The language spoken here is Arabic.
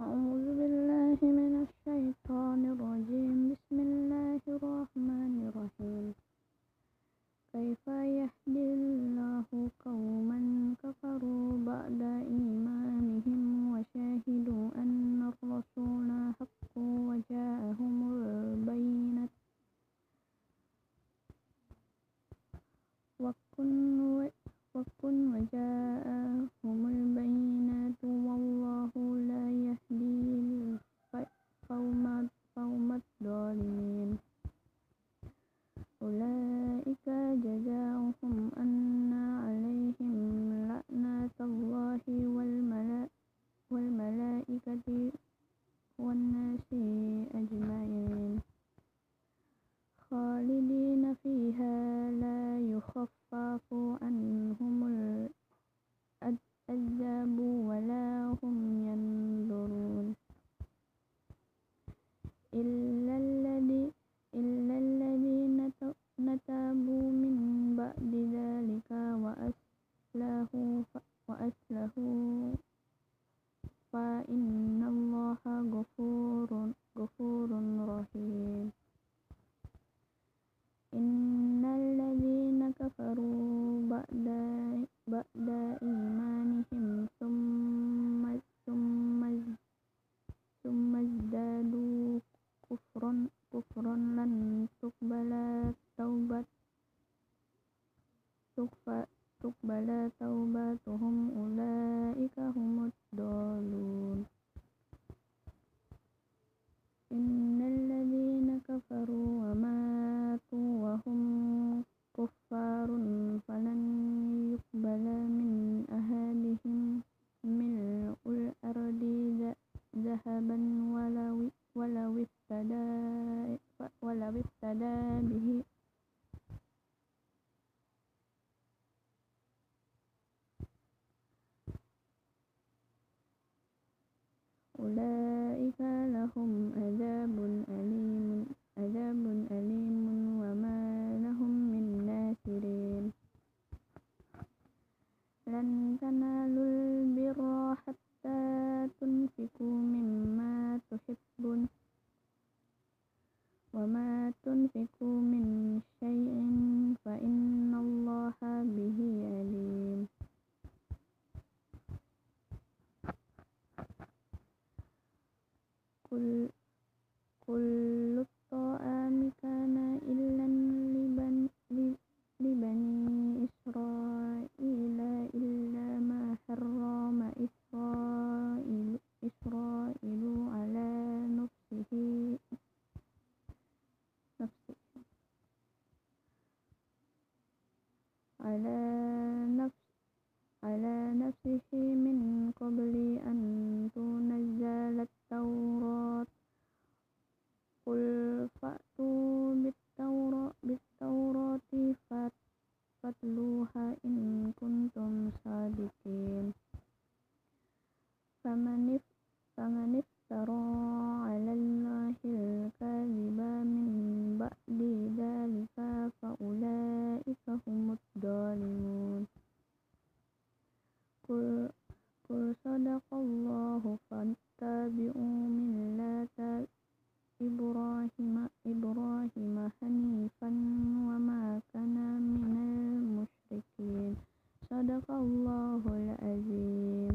أعوذ بالله من الشيطان الرجيم. بسم الله الرحمن الرحيم. كيف يهدي الله قوما كفروا بعد إيمانهم وشهدوا أن الرسول حق وجاءهم البينات وكن وجاءهم أولئك جزاؤهم فإن الله غفور رحيم. إن الذين كفروا بعد إيمانهم ثم ازدادوا كفرا لن تقبل توبتهم أولئك هم ذهبا ولو افتدى به. أولئك لهم عذاب kul kullu ta'ami kana illan liban libani israila illa ma harrama israilu israilu ala nafsihi nafsihi ala nafs ala nafsihi min qabli famanif famanif taro